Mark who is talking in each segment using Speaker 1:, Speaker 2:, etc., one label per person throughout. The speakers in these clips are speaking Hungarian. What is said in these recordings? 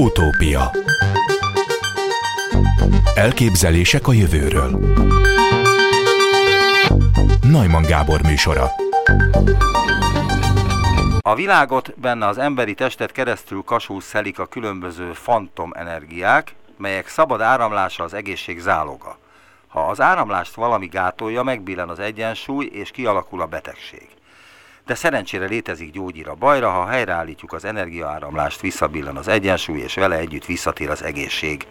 Speaker 1: Utópia Elképzelések a jövőről Najman Gábor műsora
Speaker 2: A világot, benne az emberi testet keresztül kasul szelik a különböző fantom energiák, melyek szabad áramlása az egészség záloga. Ha az áramlást valami gátolja, megbillen az egyensúly és kialakul a betegség. De szerencsére létezik gyógyír a bajra, ha helyreállítjuk az energiaáramlást, visszabillen az egyensúly, és vele együtt visszatér az egészség.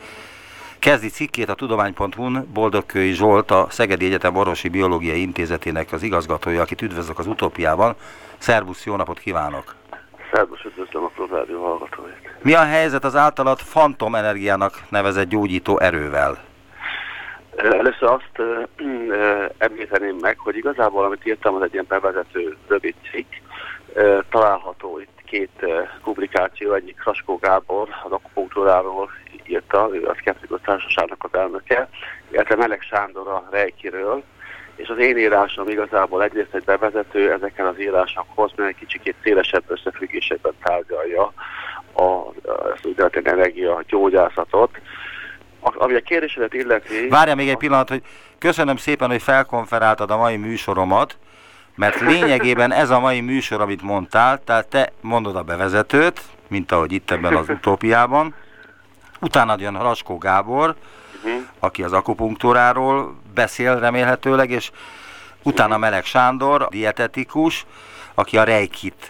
Speaker 2: Kezdi cikkét a Tudomány.hu-n Boldogkői Zsolt, a Szegedi Egyetem Orvosi Biológiai Intézetének az igazgatója, akit üdvözlök az utópiában. Szervusz, jó napot kívánok!
Speaker 3: Szervusz, üdvözlöm a Prozádió hallgatóit.
Speaker 2: Mi a helyzet az általad fantom energiának nevezett gyógyító erővel?
Speaker 3: Először azt említeném meg, hogy igazából, amit írtam, az egy ilyen bevezető rövid cikk. Található itt két uh, publikáció, egyik Kraskó Gábor az akupunktúráról írta, ő a Szkeptikus Társaságnak az elnöke, illetve Meleg Sándor a Reikiről, és az én írásom igazából egyrészt egy bevezető ezeken az írásokhoz, mert egy kicsikét szélesebb összefüggésekben tárgyalja az úgynevezett energia gyógyászatot, ami a kérdésedet illeti...
Speaker 2: Várja még egy pillanat, hogy köszönöm szépen, hogy felkonferáltad a mai műsoromat, mert lényegében ez a mai műsor, amit mondtál, tehát te mondod a bevezetőt, mint ahogy itt ebben az utópiában, utána jön Raskó Gábor, uh-huh. aki az akupunktúráról beszél remélhetőleg, és utána. Meleg Sándor, dietetikus, aki a rejkit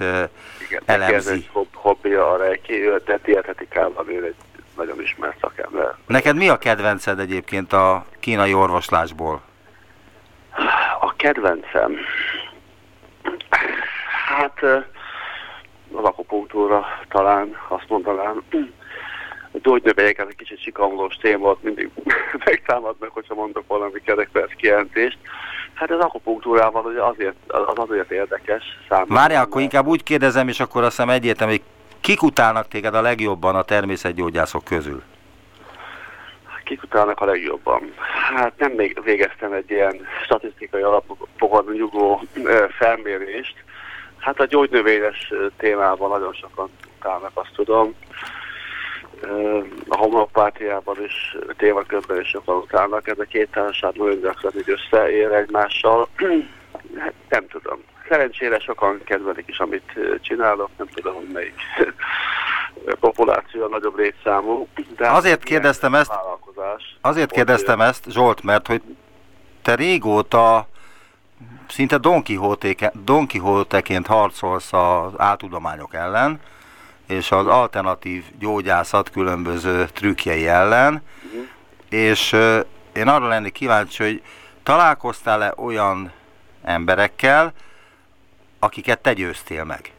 Speaker 3: Igen,
Speaker 2: elemzi.
Speaker 3: Ez egy hobbija a rejki, ő a dietetikában ő egy nagyon ismert szakember.
Speaker 2: Neked mi a kedvenced egyébként a kínai orvoslásból?
Speaker 3: A kedvencem? Hát az akupunktúra talán, azt mondanám. A gyógynövények, ez egy kicsit sikamlós téma, volt, mindig megtámadnak, hogyha mondok valami kerekperc kijelentést. Hát az akupunktúrával ugye azért, az azért érdekes számomra.
Speaker 2: Várjál, akkor inkább úgy kérdezem, és akkor azt hiszem egyértelmű, hogy Kik utálnak téged a legjobban a természetgyógyászok közül?
Speaker 3: Kik utálnak a legjobban? Hát nem még végeztem egy ilyen statisztikai alapokon nyugó felmérést. Hát a gyógynövényes témában nagyon sokan utálnak, azt tudom. A homeopátiában is, témakörben is sokan utálnak. Ez a két társaság nagyon gyakran így összeér egymással. Hát nem tudom szerencsére sokan kedvelik is, amit csinálok, nem tudom, hogy melyik populáció a nagyobb létszámú.
Speaker 2: De azért kérdeztem ezt, azért kérdeztem ezt, Zsolt, mert hogy te régóta szinte Don Quixote-ként harcolsz az áltudományok ellen, és az alternatív gyógyászat különböző trükkjei ellen, uh-huh. és uh, én arra lennék kíváncsi, hogy találkoztál-e olyan emberekkel, akiket te győztél meg?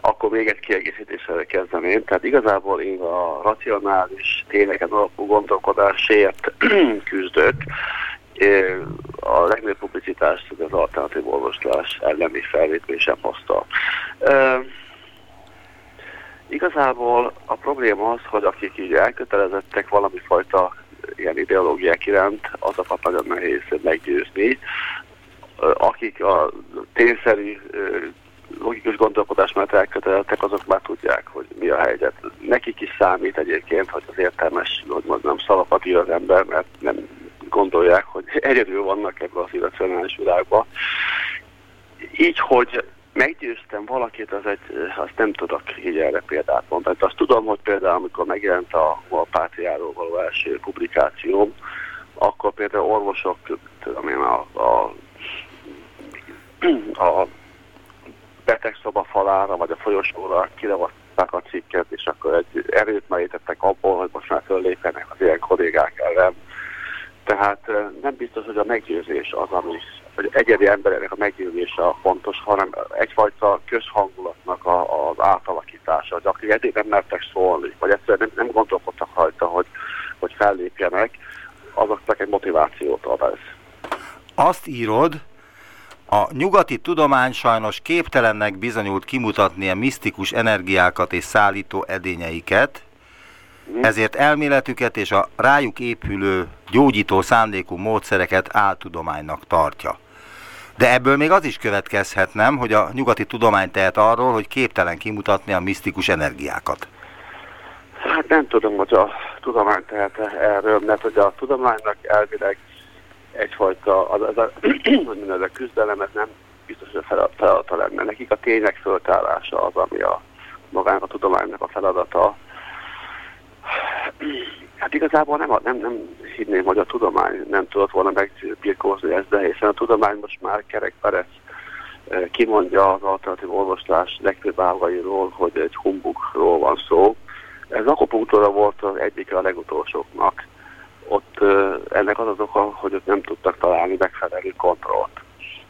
Speaker 3: Akkor még egy kiegészítéssel kezdeném. Tehát igazából én a racionális tényeken alapú gondolkodásért küzdök. A legnagyobb publicitást az alternatív orvoslás elleni felvételésem hozta. E, igazából a probléma az, hogy akik így elkötelezettek valami fajta ilyen ideológiák iránt, azokat nagyon nehéz meggyőzni akik a tényszerű logikus gondolkodás mellett elkötelezettek, azok már tudják, hogy mi a helyzet. Nekik is számít egyébként, hogy az értelmes, hogy mondjam, szalapat ír az ember, mert nem gondolják, hogy egyedül vannak ebben az irracionális világban. Így, hogy meggyőztem valakit, az egy, azt nem tudok így erre példát mondani. Azt tudom, hogy például amikor megjelent a, a pátriáról való első publikációm, akkor például orvosok, tudom én, a, a a betegszoba falára, vagy a folyosóra kiravatták a cikket, és akkor egy erőt merítettek abból, hogy most már föllépenek az ilyen kollégák ellen. Tehát nem biztos, hogy a meggyőzés az, ami hogy egyedi embereknek a meggyőzése a fontos, hanem egyfajta közhangulatnak a, az átalakítása, hogy akik eddig nem mertek szólni, vagy egyszerűen nem, nem gondolkodtak rajta, hogy, hogy fellépjenek, azoknak egy motivációt ad ez.
Speaker 2: Azt írod, a nyugati tudomány sajnos képtelennek bizonyult kimutatni a misztikus energiákat és szállító edényeiket, ezért elméletüket és a rájuk épülő gyógyító szándékú módszereket áltudománynak tartja. De ebből még az is következhet, nem, hogy a nyugati tudomány tehet arról, hogy képtelen kimutatni a misztikus energiákat.
Speaker 3: Hát nem tudom, hogy a tudomány tehet erről, mert hogy a tudománynak elvileg egyfajta, az, az a, hogy ez a küzdelem, ez nem biztos, hogy a feladata lenne. Nekik a tények föltárása az, ami a magának a tudománynak a feladata. Hát igazából nem, nem, nem hinném, hogy a tudomány nem tudott volna megbirkózni ezt, de hiszen a tudomány most már Kerek Perez eh, kimondja az alternatív orvoslás legfőbb ágairól, hogy egy humbugról van szó. Ez akupunktúra volt az egyik a legutolsóknak. Ott ennek az az oka, hogy ott nem tudtak találni megfelelő kontrollt.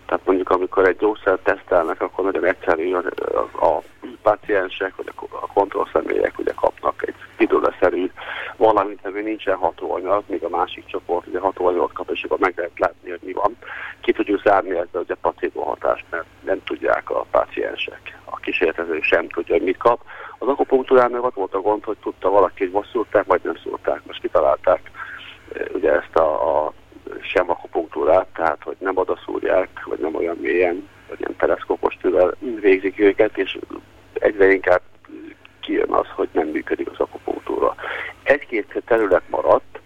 Speaker 3: Tehát mondjuk amikor egy gyógyszert tesztelnek, akkor nagyon egyszerű a, a, a paciensek vagy a kontrollszemélyek ugye kapnak egy pidulaszerű valamint, ami nincsen hatóanyag, míg a másik csoport ugye hatóanyagot kap, és akkor meg lehet látni, hogy mi van. Ki tudjuk zárni ezzel ugye placebo hatást, mert nem tudják a paciensek. A kísérletező sem tudja, hogy mit kap. Az akupunktúrán ott volt a gond, hogy tudta valaki, hogy most szúrták, vagy nem szúrták. Most kitalálták ugye ezt a, a sem akupunktúrát, tehát hogy nem oda szúrják, vagy nem olyan mélyen, vagy ilyen teleszkópos tűvel végzik őket, és egyre inkább kijön az, hogy nem működik az akupunktúra. Egy-két terület maradt,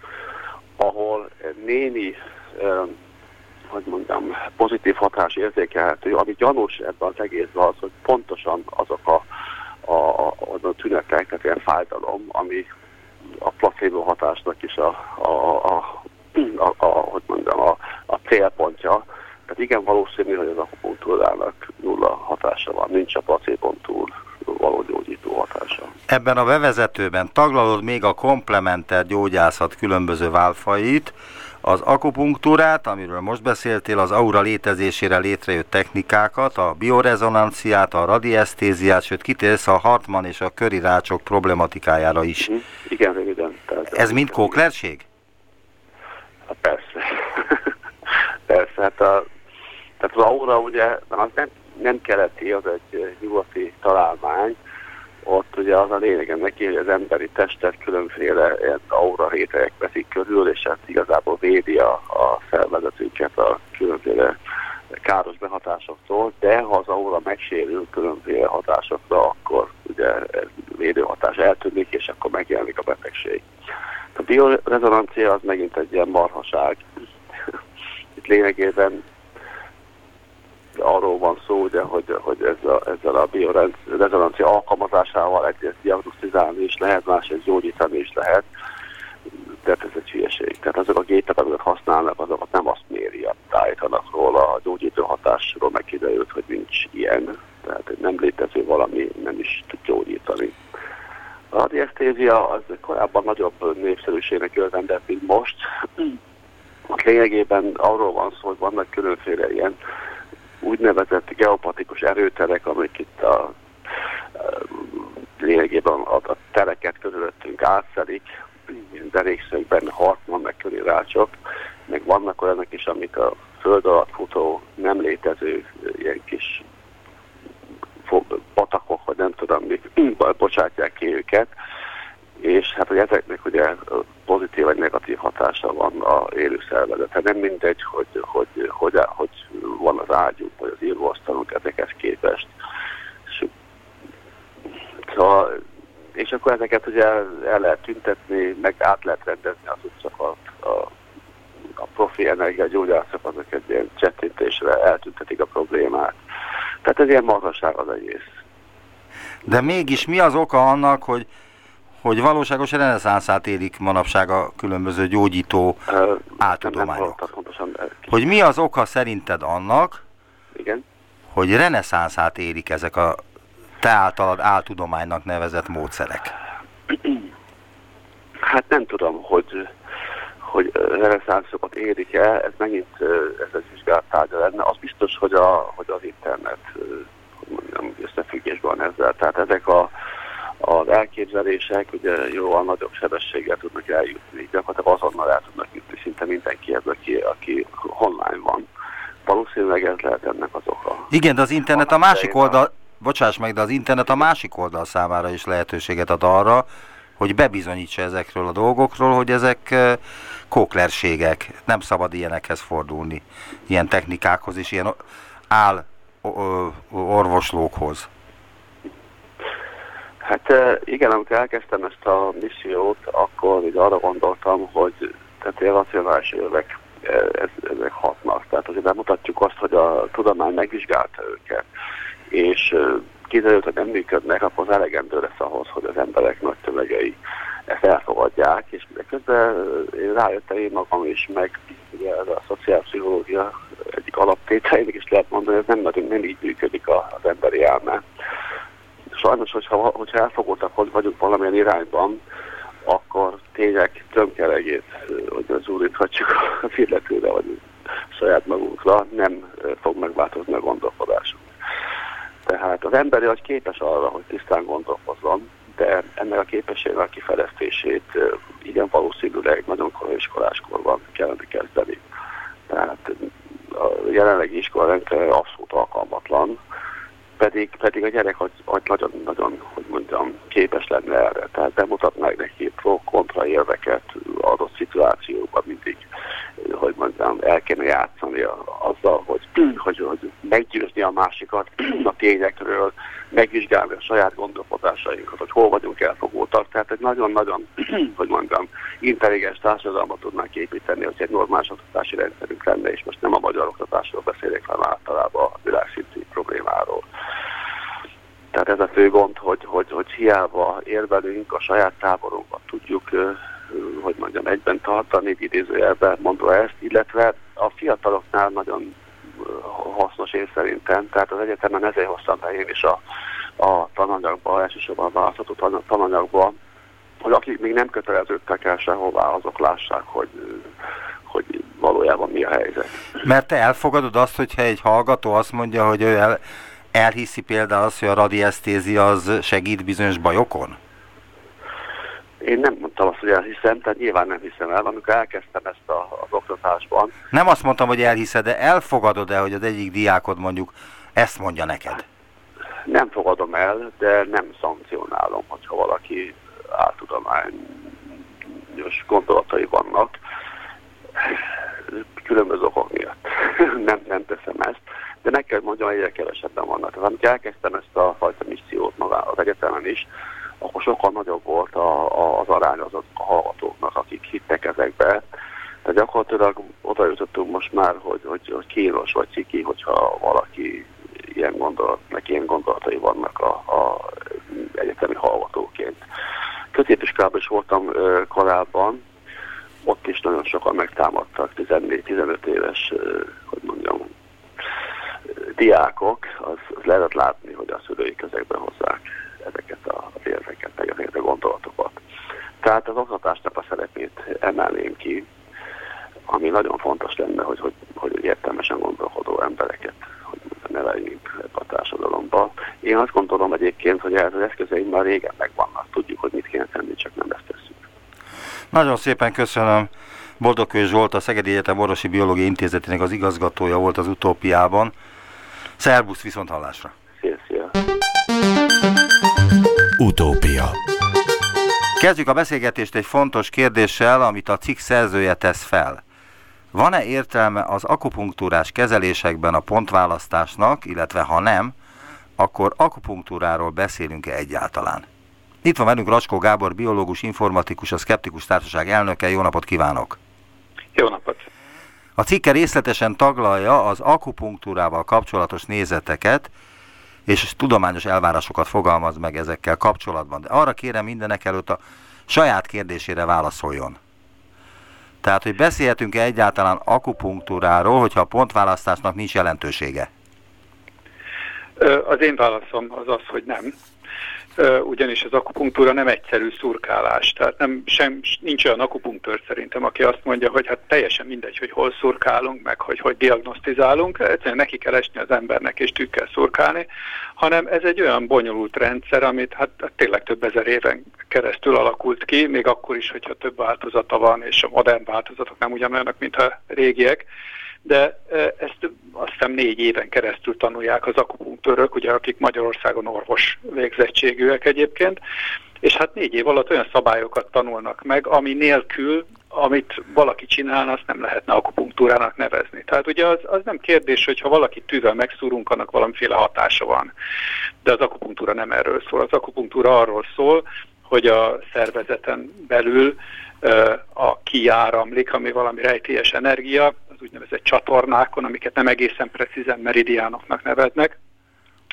Speaker 3: ahol némi, eh, hogy mondjam, pozitív hatás érzékelhető, ami gyanús ebben az egészben az, hogy pontosan azok a, a, a, a tünetek, tehát ilyen fájdalom, ami a placebo hatásnak is a, a, a, a, a, hogy mondjam, a, a célpontja. Tehát igen valószínű, hogy az akupunktúrának nulla hatása van, nincs a placebon túl való gyógyító hatása.
Speaker 2: Ebben a bevezetőben taglalod még a komplementer gyógyászat különböző válfait, az akupunktúrát, amiről most beszéltél, az aura létezésére létrejött technikákat, a biorezonanciát, a radiesztéziát, sőt kitérsz a Hartman és a köri rácsok problematikájára is. Mm,
Speaker 3: igen, röviden.
Speaker 2: Tehát Ez mind kóklerség?
Speaker 3: Hát persze. persze, hát a, tehát az aura ugye, az nem nem keleti, az egy nyugati találmány, ott ugye az a lényeg neki, hogy az emberi testet különféle aura rétegek veszik körül, és hát igazából védi a, a felvezetőket a különféle káros behatásoktól, de ha az aura megsérül különféle hatásokra, akkor ugye védőhatás eltűnik, és akkor megjelenik a betegség. A biorezonancia az megint egy ilyen marhaság. Itt lényegében arról van szó, ugye, hogy, hogy ezzel, ezzel a biorezonancia alkalmazásával egyrészt diagnosztizálni is lehet, másrészt gyógyítani is lehet, de ez egy hülyeség. Tehát azok a gépek, amiket használnak, azokat nem azt méri, állítanak róla, a gyógyító hatásról meg kiderült, hogy nincs ilyen, tehát nem létező valami nem is tud gyógyítani. A radiesztézia az korábban nagyobb népszerűségnek örvendett, mint most. A lényegében arról van szó, hogy vannak különféle ilyen úgynevezett geopatikus erőterek, amik itt a, lényegében a, a tereket körülöttünk átszelik, derékszögben Hartman, meg körérácsok, meg vannak olyanok is, amik a föld alatt futó, nem létező ilyen kis patakok, vagy nem tudom, mik, bocsátják ki őket, és hát hogy ezeknek ugye pozitív vagy negatív hatása van a élő szervezete. Nem mindegy, hogy, hogy, hogy, hogy van az ágyuk, vagy az írvóasztalunk ezekhez képest. Szóval, és akkor ezeket ugye el lehet tüntetni, meg át lehet rendezni az utcakat. A, a profi energiagyógyászok azok egy ilyen csettintésre eltüntetik a problémát. Tehát ez ilyen magasság az egész.
Speaker 2: De mégis mi az oka annak, hogy hogy valóságos reneszánszát élik manapság a különböző gyógyító uh, áltudományok. Hogy mi az oka szerinted annak,
Speaker 3: Igen?
Speaker 2: hogy reneszánszát érik ezek a te általad áltudománynak nevezett módszerek?
Speaker 3: Hát nem tudom, hogy, hogy reneszánszokat érik-e, ez megint ez egy vizsgálattárgya lenne. Az biztos, hogy, a, hogy az internet hogy mondjam, összefüggésben ezzel. Tehát ezek a az elképzelések ugye jóval nagyobb sebességgel tudnak eljutni, gyakorlatilag azonnal el tudnak jutni szinte mindenkihez, aki, aki online van. Valószínűleg ez lehet ennek az oka.
Speaker 2: Igen, de az internet a másik oldal, bocsáss meg, de az internet a másik oldal számára is lehetőséget ad arra, hogy bebizonyítsa ezekről a dolgokról, hogy ezek kóklerségek, nem szabad ilyenekhez fordulni, ilyen technikákhoz és ilyen áll orvoslókhoz.
Speaker 3: Hát igen, amikor elkezdtem ezt a missziót, akkor így arra gondoltam, hogy tehát racionális évek ezek hatnak. Tehát azért bemutatjuk azt, hogy a tudomány megvizsgálta őket, és kiderült, hogy nem működnek, akkor az elegendő lesz ahhoz, hogy az emberek nagy tömegei ezt elfogadják, és közben én rájöttem én magam is, meg ugye ez a szociálpszichológia egyik alaptételének is lehet mondani, hogy ez nem, nem így működik az emberi elme. Sajnos, hogyha, hogyha elfogultak vagyunk valamilyen irányban, akkor tényleg tömkelegét, hogy az úríthatjuk az illetőre, vagy saját magunkra, nem fog megváltozni a gondolkodásunk. Tehát az emberi agy képes arra, hogy tisztán gondolkozzon, de ennek a képességnek a kifejlesztését igen valószínűleg nagyon korai iskoláskorban kellene kezdeni. Tehát a jelenlegi iskolarendszer abszolút alkalmatlan, pedig, pedig a gyerek nagyon-nagyon, hogy mondjam, képes lenne erre. Tehát bemutatnák neki pro-kontra érveket adott szituációban mindig, hogy mondjam, el kéne játszani azzal, hogy, hogy, hogy meggyőzni a másikat a tényekről, megvizsgálni a saját gondolkodásainkat, hogy hol vagyunk elfogultak. Tehát egy nagyon-nagyon, hogy mondjam, intelligens társadalmat tudnánk építeni, hogy egy normális oktatási rendszerünk lenne, és most nem a magyar oktatásról beszélek, hanem általában a világszintű. Tehát ez a fő gond, hogy, hogy, hogy hiába érvelünk, a saját táborunkat tudjuk, hogy mondjam, egyben tartani, idézőjelben mondva ezt, illetve a fiataloknál nagyon hasznos én szerintem, tehát az egyetemen ezért hoztam be én is a, a tananyagba, elsősorban a választható tananyagba, hogy akik még nem köteleződtek el sehová, azok lássák, hogy, hogy valójában mi a helyzet.
Speaker 2: Mert te elfogadod azt, hogyha egy hallgató azt mondja, hogy ő el, elhiszi például azt, hogy a radiesztézia az segít bizonyos bajokon?
Speaker 3: Én nem mondtam azt, hogy elhiszem, tehát nyilván nem hiszem el, amikor elkezdtem ezt a, az oktatásban.
Speaker 2: Nem azt mondtam, hogy elhiszed, de elfogadod-e, hogy az egyik diákod mondjuk ezt mondja neked?
Speaker 3: Nem fogadom el, de nem szankcionálom, hogyha valaki áltudományos gondolatai vannak, különböző okok miatt. nem, nem teszem ezt de meg kell mondjam, egyre kevesebben vannak. Tehát amikor elkezdtem ezt a fajta missziót magá az egyetemen is, akkor sokkal nagyobb volt a, a, az arány az a hallgatóknak, akik hittek ezekbe. Tehát gyakorlatilag oda jutottunk most már, hogy, hogy, hogy kínos vagy ciki, hogyha valaki ilyen gondolat, neki ilyen gondolatai vannak a, a egyetemi hallgatóként. Középiskolában is voltam ö, korábban, ott is nagyon sokan megtámadtak, 14-15 éves, ö, diákok, az, az lehet látni, hogy a szülői közegben hozzák ezeket a érveket, meg ezeket a gondolatokat. Tehát az oktatásnak a szerepét emelném ki, ami nagyon fontos lenne, hogy, hogy, hogy értelmesen gondolkodó embereket hogy neveljünk ebbe a társadalomba. Én azt gondolom egyébként, hogy ez az eszközeink már régen megvannak. Tudjuk, hogy mit kéne tenni, csak nem ezt tesszük.
Speaker 2: Nagyon szépen köszönöm. Boldogkő Zsolt, a Szegedi Egyetem Orvosi Biológiai Intézetének az igazgatója volt az utópiában. Szerbusz viszont hallásra.
Speaker 3: Szia, szia.
Speaker 1: Utópia.
Speaker 2: Kezdjük a beszélgetést egy fontos kérdéssel, amit a cikk szerzője tesz fel. Van-e értelme az akupunktúrás kezelésekben a pontválasztásnak, illetve ha nem, akkor akupunktúráról beszélünk-e egyáltalán? Itt van velünk Racskó Gábor, biológus, informatikus, a Skeptikus Társaság elnöke. Jó napot kívánok!
Speaker 4: Jó napot!
Speaker 2: A cikke részletesen taglalja az akupunktúrával kapcsolatos nézeteket, és tudományos elvárásokat fogalmaz meg ezekkel kapcsolatban. De arra kérem mindenek előtt a saját kérdésére válaszoljon. Tehát, hogy beszélhetünk-e egyáltalán akupunktúráról, hogyha a pontválasztásnak nincs jelentősége?
Speaker 4: Az én válaszom az az, hogy nem ugyanis az akupunktúra nem egyszerű szurkálás. Tehát nem, sem, nincs olyan akupunktőr szerintem, aki azt mondja, hogy hát teljesen mindegy, hogy hol szurkálunk, meg hogy hogy diagnosztizálunk, egyszerűen neki kell esni az embernek és tükkel szurkálni, hanem ez egy olyan bonyolult rendszer, amit hát, hát tényleg több ezer éven keresztül alakult ki, még akkor is, hogyha több változata van, és a modern változatok nem ugyanolyanok, mint a régiek, de ezt azt hiszem négy éven keresztül tanulják az akupunktőrök, ugye akik Magyarországon orvos végzettségűek egyébként, és hát négy év alatt olyan szabályokat tanulnak meg, ami nélkül, amit valaki csinálna, azt nem lehetne akupunktúrának nevezni. Tehát ugye az, az nem kérdés, hogy ha valaki tűvel megszúrunk, annak valamiféle hatása van. De az akupunktúra nem erről szól. Az akupunktúra arról szól, hogy a szervezeten belül a kiáramlik, ami valami rejtélyes energia, az úgynevezett csatornákon, amiket nem egészen precízen meridiánoknak neveznek,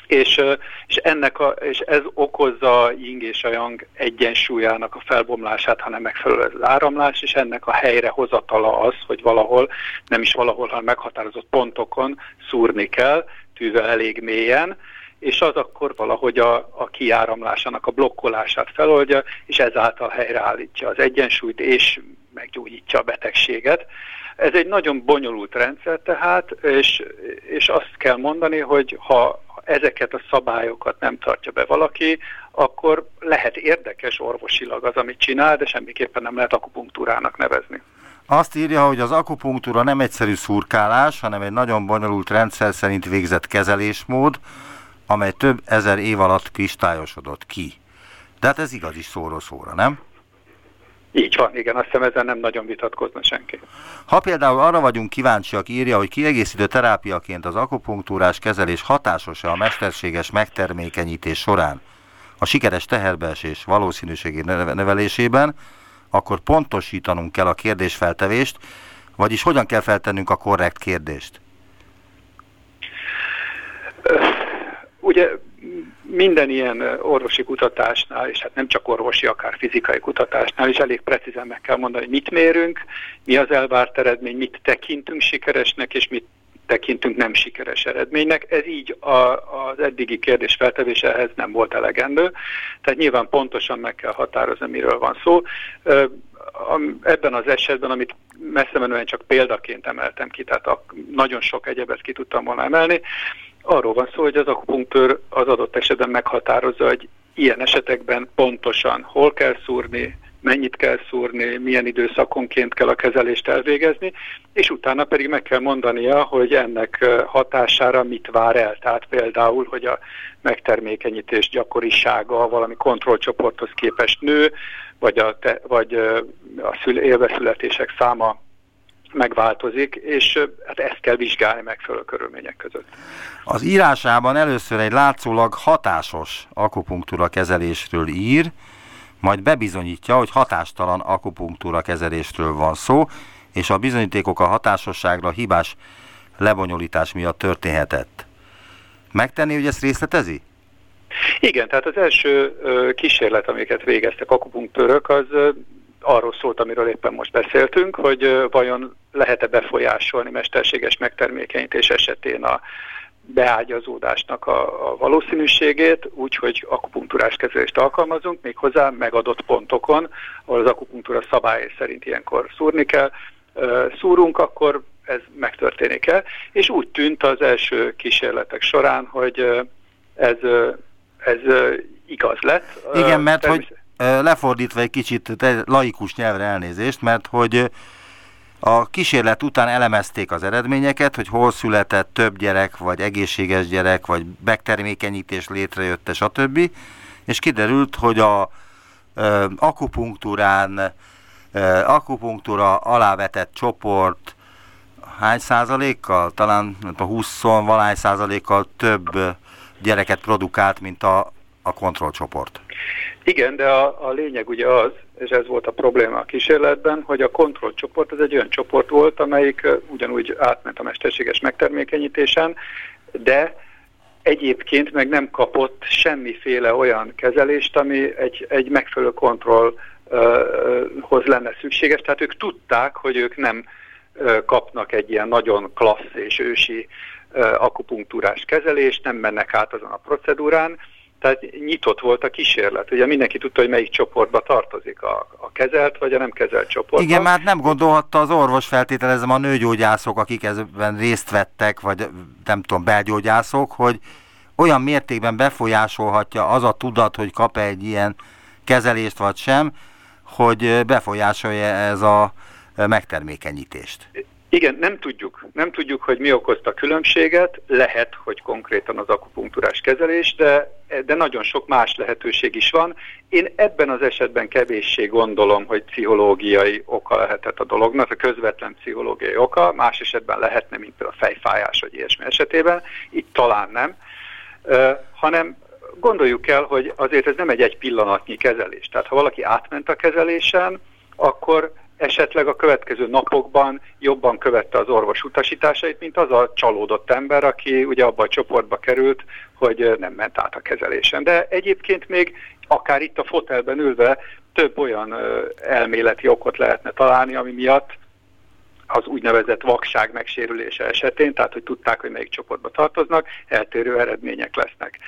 Speaker 4: és, és, ennek a, és ez okozza ying és a yang egyensúlyának a felbomlását, hanem megfelelő az áramlás, és ennek a helyre hozatala az, hogy valahol, nem is valahol, hanem meghatározott pontokon szúrni kell, tűvel elég mélyen, és az akkor valahogy a, a kiáramlásának a blokkolását feloldja, és ezáltal helyreállítja az egyensúlyt, és meggyógyítja a betegséget. Ez egy nagyon bonyolult rendszer tehát, és, és azt kell mondani, hogy ha ezeket a szabályokat nem tartja be valaki, akkor lehet érdekes orvosilag az, amit csinál, de semmiképpen nem lehet akupunktúrának nevezni.
Speaker 2: Azt írja, hogy az akupunktúra nem egyszerű szurkálás, hanem egy nagyon bonyolult rendszer szerint végzett kezelésmód, amely több ezer év alatt kristályosodott ki. De hát ez igaz is szóról szóra, nem?
Speaker 4: Így van, igen, azt hiszem ezen nem nagyon vitatkozna senki.
Speaker 2: Ha például arra vagyunk kíváncsiak, írja, hogy kiegészítő terápiaként az akupunktúrás kezelés hatásos-e a mesterséges megtermékenyítés során a sikeres teherbeesés valószínűségi nevelésében, akkor pontosítanunk kell a kérdésfeltevést, vagyis hogyan kell feltennünk a korrekt kérdést?
Speaker 4: Ugye minden ilyen orvosi kutatásnál, és hát nem csak orvosi, akár fizikai kutatásnál is elég precízen meg kell mondani, hogy mit mérünk, mi az elvárt eredmény, mit tekintünk sikeresnek, és mit tekintünk nem sikeres eredménynek. Ez így a, az eddigi kérdés feltevése ehhez nem volt elegendő, tehát nyilván pontosan meg kell határozni, miről van szó. Ebben az esetben, amit messze menően csak példaként emeltem ki, tehát a, nagyon sok egyebet ki tudtam volna emelni, Arról van szó, hogy az akupunktőr az adott esetben meghatározza, hogy ilyen esetekben pontosan hol kell szúrni, mennyit kell szúrni, milyen időszakonként kell a kezelést elvégezni, és utána pedig meg kell mondania, hogy ennek hatására mit vár el. Tehát például, hogy a megtermékenyítés gyakorisága valami kontrollcsoporthoz képest nő, vagy a, te, vagy a szül, élveszületések száma megváltozik, és hát ezt kell vizsgálni megfelelő körülmények között.
Speaker 2: Az írásában először egy látszólag hatásos akupunktúra kezelésről ír, majd bebizonyítja, hogy hatástalan akupunktúra kezelésről van szó, és a bizonyítékok a hatásosságra hibás lebonyolítás miatt történhetett. Megtenni, hogy ezt részletezi?
Speaker 4: Igen, tehát az első kísérlet, amiket végeztek akupunktőrök, az arról szólt, amiről éppen most beszéltünk, hogy vajon lehet-e befolyásolni mesterséges megtermékenyítés esetén a beágyazódásnak a, a valószínűségét, úgyhogy akupunktúrás kezelést alkalmazunk, méghozzá megadott pontokon, ahol az akupunktúra szabály szerint ilyenkor szúrni kell. Szúrunk, akkor ez megtörténik el, és úgy tűnt az első kísérletek során, hogy ez, ez igaz lett.
Speaker 2: Igen, mert hogy lefordítva egy kicsit laikus nyelvre elnézést, mert hogy a kísérlet után elemezték az eredményeket, hogy hol született több gyerek, vagy egészséges gyerek, vagy megtermékenyítés létrejött, stb. És kiderült, hogy a ö, akupunktúrán, ö, akupunktúra alávetett csoport hány százalékkal, talán a 20 valány százalékkal több gyereket produkált, mint a, a kontrollcsoport.
Speaker 4: Igen, de a, a lényeg ugye az, és ez volt a probléma a kísérletben, hogy a kontrollcsoport az egy olyan csoport volt, amelyik ugyanúgy átment a mesterséges megtermékenyítésen, de egyébként meg nem kapott semmiféle olyan kezelést, ami egy, egy megfelelő kontrollhoz lenne szükséges. Tehát ők tudták, hogy ők nem kapnak egy ilyen nagyon klassz és ősi akupunktúrás kezelést, nem mennek át azon a procedúrán, tehát nyitott volt a kísérlet. Ugye mindenki tudta, hogy melyik csoportba tartozik a, a kezelt vagy a nem kezelt csoport.
Speaker 2: Igen, már nem gondolhatta az orvos feltételezem a nőgyógyászok, akik ezben részt vettek, vagy nem tudom, belgyógyászok, hogy olyan mértékben befolyásolhatja az a tudat, hogy kap egy ilyen kezelést vagy sem, hogy befolyásolja ez a megtermékenyítést.
Speaker 4: Igen, nem tudjuk. Nem tudjuk, hogy mi okozta a különbséget. Lehet, hogy konkrétan az akupunktúrás kezelés, de, de nagyon sok más lehetőség is van. Én ebben az esetben kevéssé gondolom, hogy pszichológiai oka lehetett a dolognak, a közvetlen pszichológiai oka, más esetben lehetne, mint a fejfájás vagy ilyesmi esetében, itt talán nem, uh, hanem gondoljuk el, hogy azért ez nem egy egy pillanatnyi kezelés. Tehát ha valaki átment a kezelésen, akkor esetleg a következő napokban jobban követte az orvos utasításait, mint az a csalódott ember, aki ugye abba a csoportba került, hogy nem ment át a kezelésen. De egyébként még akár itt a fotelben ülve több olyan elméleti okot lehetne találni, ami miatt az úgynevezett vakság megsérülése esetén, tehát hogy tudták, hogy melyik csoportba tartoznak, eltérő eredmények lesznek.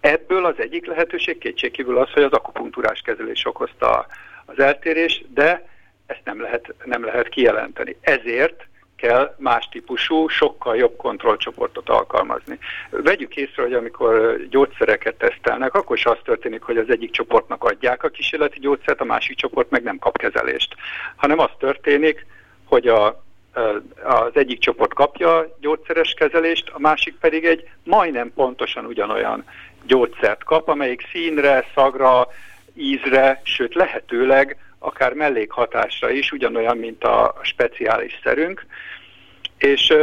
Speaker 4: Ebből az egyik lehetőség kétségkívül az, hogy az akupunktúrás kezelés okozta az eltérés, de ezt nem lehet, nem lehet kijelenteni. Ezért kell más típusú, sokkal jobb kontrollcsoportot alkalmazni. Vegyük észre, hogy amikor gyógyszereket tesztelnek, akkor is az történik, hogy az egyik csoportnak adják a kísérleti gyógyszert, a másik csoport meg nem kap kezelést. Hanem az történik, hogy a, az egyik csoport kapja gyógyszeres kezelést, a másik pedig egy majdnem pontosan ugyanolyan gyógyszert kap, amelyik színre, szagra, ízre, sőt lehetőleg akár mellékhatásra is, ugyanolyan, mint a speciális szerünk. És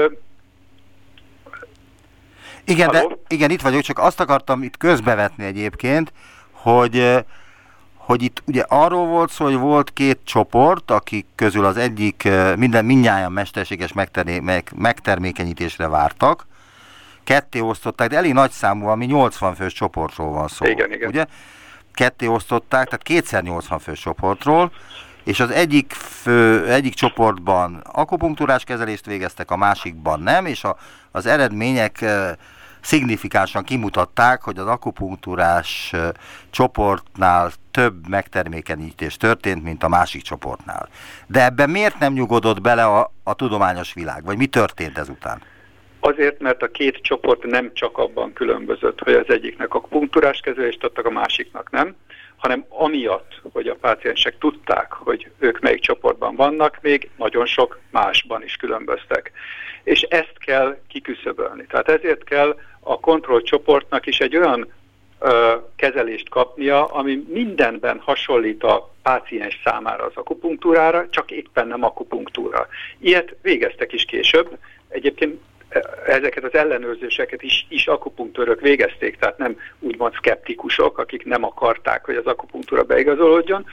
Speaker 2: igen, de, igen, itt vagyok, csak azt akartam itt közbevetni egyébként, hogy hogy itt ugye arról volt szó, hogy volt két csoport, akik közül az egyik minden mindnyáján mesterséges megtermékenyítésre vártak, ketté osztották, de elég nagy számú, ami 80 fős csoportról van szó.
Speaker 4: Igen, igen.
Speaker 2: Ugye? Ketté osztották, tehát kétszer 80 fős csoportról, és az egyik, fő, egyik csoportban akupunktúrás kezelést végeztek, a másikban nem, és a, az eredmények e, szignifikánsan kimutatták, hogy az akupunktúrás csoportnál több megtermékenyítés történt, mint a másik csoportnál. De ebben miért nem nyugodott bele a, a tudományos világ, vagy mi történt ezután?
Speaker 4: Azért, mert a két csoport nem csak abban különbözött, hogy az egyiknek a punktúrás kezelést adtak, a másiknak nem, hanem amiatt, hogy a páciensek tudták, hogy ők melyik csoportban vannak, még nagyon sok másban is különböztek. És ezt kell kiküszöbölni. Tehát ezért kell a kontrollcsoportnak is egy olyan ö, kezelést kapnia, ami mindenben hasonlít a páciens számára az akupunktúrára, csak éppen nem akupunktúra. Ilyet végeztek is később. Egyébként ezeket az ellenőrzéseket is, is akupunktőrök végezték, tehát nem úgymond szkeptikusok, akik nem akarták, hogy az akupunktúra beigazolódjon,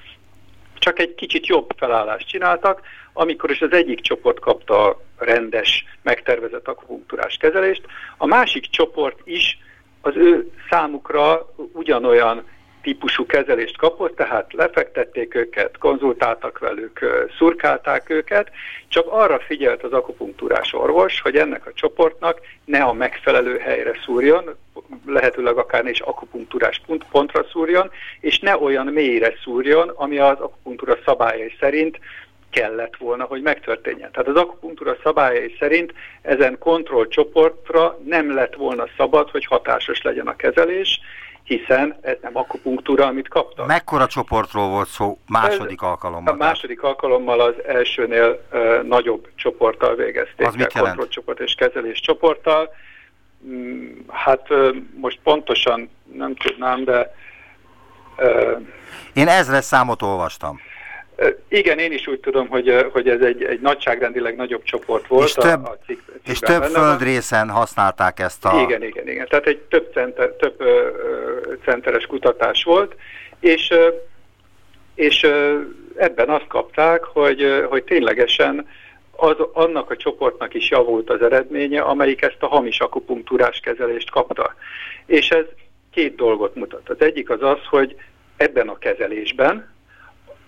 Speaker 4: csak egy kicsit jobb felállást csináltak, amikor is az egyik csoport kapta a rendes, megtervezett akupunktúrás kezelést, a másik csoport is az ő számukra ugyanolyan típusú kezelést kapott, tehát lefektették őket, konzultáltak velük, szurkálták őket, csak arra figyelt az akupunktúrás orvos, hogy ennek a csoportnak ne a megfelelő helyre szúrjon, lehetőleg akár is akupunktúrás pontra szúrjon, és ne olyan mélyre szúrjon, ami az akupunktúra szabályai szerint kellett volna, hogy megtörténjen. Tehát az akupunktúra szabályai szerint ezen kontrollcsoportra nem lett volna szabad, hogy hatásos legyen a kezelés, hiszen ez nem akupunktúra, amit kaptam.
Speaker 2: Mekkora csoportról volt szó második ez, alkalommal?
Speaker 4: A második alkalommal az elsőnél uh, nagyobb csoporttal végezték.
Speaker 2: Az mit jelent?
Speaker 4: Kontrollcsoport és kezelés csoporttal. Mm, hát uh, most pontosan nem tudnám, de...
Speaker 2: Uh, Én ezre számot olvastam.
Speaker 4: Igen, én is úgy tudom, hogy, hogy ez egy, egy nagyságrendileg nagyobb csoport volt.
Speaker 2: És több, a, a cik, és több földrészen használták ezt a...
Speaker 4: Igen, igen, igen. Tehát egy több, center, több ö, centeres kutatás volt, és, ö, és ö, ebben azt kapták, hogy, hogy ténylegesen az, annak a csoportnak is javult az eredménye, amelyik ezt a hamis akupunktúrás kezelést kapta. És ez két dolgot mutat. Az egyik az az, hogy ebben a kezelésben,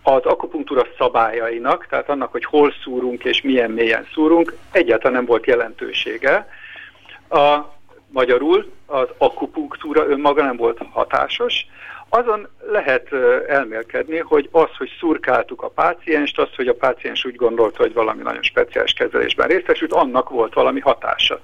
Speaker 4: az akupunktúra szabályainak, tehát annak, hogy hol szúrunk és milyen mélyen szúrunk, egyáltalán nem volt jelentősége. A magyarul az akupunktúra önmaga nem volt hatásos, azon lehet elmélkedni, hogy az, hogy szurkáltuk a pácienst, az, hogy a páciens úgy gondolta, hogy valami nagyon speciális kezelésben részesült, annak volt valami hatása.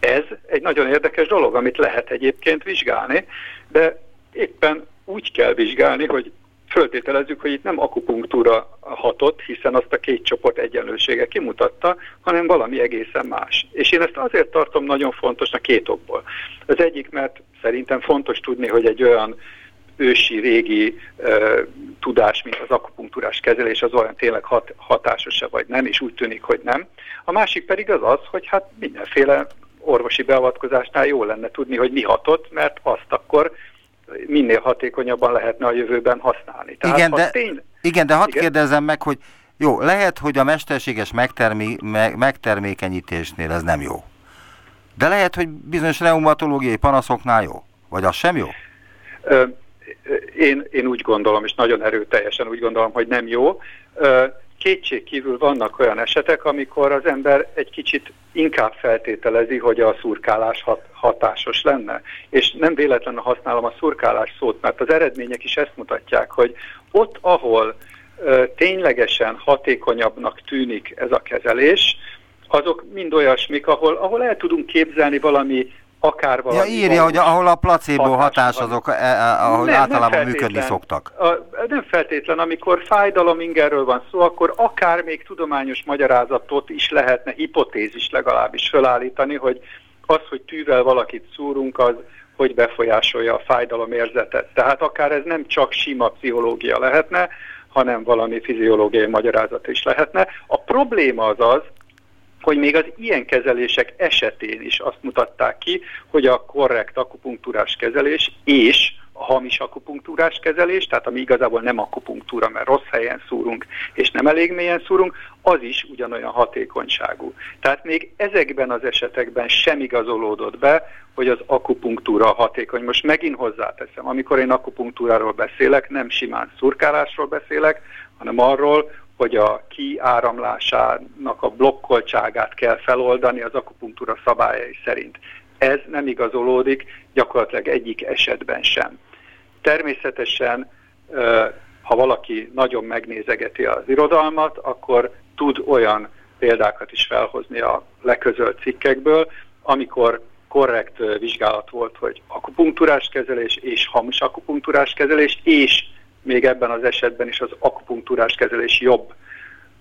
Speaker 4: Ez egy nagyon érdekes dolog, amit lehet egyébként vizsgálni, de éppen úgy kell vizsgálni, hogy föltételezzük, hogy itt nem akupunktúra hatott, hiszen azt a két csoport egyenlősége kimutatta, hanem valami egészen más. És én ezt azért tartom nagyon fontosnak két okból. Az egyik, mert szerintem fontos tudni, hogy egy olyan ősi, régi uh, tudás, mint az akupunktúrás kezelés, az olyan tényleg hat, hatásos-e vagy nem, és úgy tűnik, hogy nem. A másik pedig az az, hogy hát mindenféle orvosi beavatkozásnál jó lenne tudni, hogy mi hatott, mert azt akkor minél hatékonyabban lehetne a jövőben használni.
Speaker 2: Tehát, igen, de, tény... igen, de hadd igen? kérdezzem meg, hogy jó, lehet, hogy a mesterséges megtermi, me, megtermékenyítésnél ez nem jó. De lehet, hogy bizonyos reumatológiai panaszoknál jó. Vagy az sem jó?
Speaker 4: Ö, én, én úgy gondolom, és nagyon erőteljesen úgy gondolom, hogy nem jó. Kétség kívül vannak olyan esetek, amikor az ember egy kicsit inkább feltételezi, hogy a szurkálás hat, hatásos lenne. És nem véletlenül használom a szurkálás szót, mert az eredmények is ezt mutatják, hogy ott, ahol ö, ténylegesen hatékonyabbnak tűnik ez a kezelés, azok mind olyasmik, ahol, ahol el tudunk képzelni valami akár valami...
Speaker 2: Ja, írja, hogy ahol a placebo hatás, hatás azok, e, e, ahol nem, általában nem működni szoktak.
Speaker 4: A, nem feltétlen, amikor fájdalom ingerről van szó, akkor akár még tudományos magyarázatot is lehetne, hipotézis legalábbis felállítani, hogy az, hogy tűvel valakit szúrunk, az hogy befolyásolja a fájdalom érzetet. Tehát akár ez nem csak sima pszichológia lehetne, hanem valami fiziológiai magyarázat is lehetne. A probléma az az, hogy még az ilyen kezelések esetén is azt mutatták ki, hogy a korrekt akupunktúrás kezelés és a hamis akupunktúrás kezelés, tehát ami igazából nem akupunktúra, mert rossz helyen szúrunk, és nem elég mélyen szúrunk, az is ugyanolyan hatékonyságú. Tehát még ezekben az esetekben sem igazolódott be, hogy az akupunktúra hatékony. Most megint hozzáteszem, amikor én akupunktúráról beszélek, nem simán szurkálásról beszélek, hanem arról, hogy a kiáramlásának a blokkoltságát kell feloldani az akupunktúra szabályai szerint. Ez nem igazolódik gyakorlatilag egyik esetben sem. Természetesen, ha valaki nagyon megnézegeti az irodalmat, akkor tud olyan példákat is felhozni a leközölt cikkekből, amikor korrekt vizsgálat volt, hogy akupunktúrás kezelés és hamis akupunktúrás kezelés, és még ebben az esetben is az akupunktúrás kezelés jobb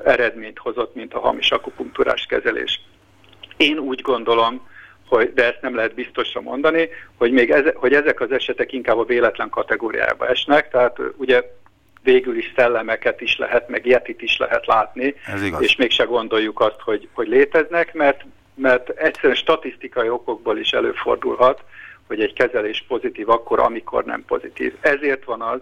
Speaker 4: eredményt hozott, mint a hamis akupunktúrás kezelés. Én úgy gondolom, hogy, de ezt nem lehet biztosra mondani, hogy, még eze, hogy ezek az esetek inkább a véletlen kategóriába esnek, tehát ugye végül is szellemeket is lehet, meg jetit is lehet látni, és mégse gondoljuk azt, hogy, hogy léteznek, mert, mert egyszerűen statisztikai okokból is előfordulhat, hogy egy kezelés pozitív akkor, amikor nem pozitív. Ezért van az,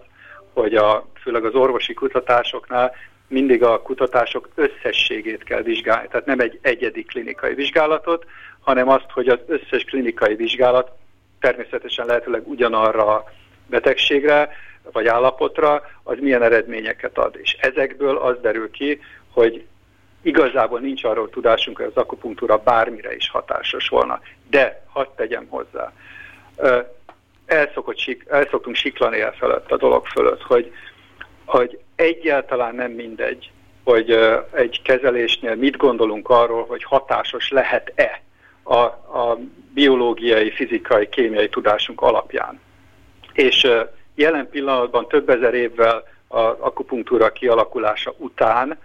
Speaker 4: hogy a, főleg az orvosi kutatásoknál mindig a kutatások összességét kell vizsgálni, tehát nem egy egyedi klinikai vizsgálatot, hanem azt, hogy az összes klinikai vizsgálat természetesen lehetőleg ugyanarra a betegségre vagy állapotra, az milyen eredményeket ad. És ezekből az derül ki, hogy igazából nincs arról tudásunk, hogy az akupunktúra bármire is hatásos volna. De, hadd tegyem hozzá, el, szokott, el szoktunk siklani el felett a dolog fölött, hogy, hogy egyáltalán nem mindegy, hogy egy kezelésnél mit gondolunk arról, hogy hatásos lehet-e a, a biológiai, fizikai, kémiai tudásunk alapján. És jelen pillanatban több ezer évvel az akupunktúra kialakulása után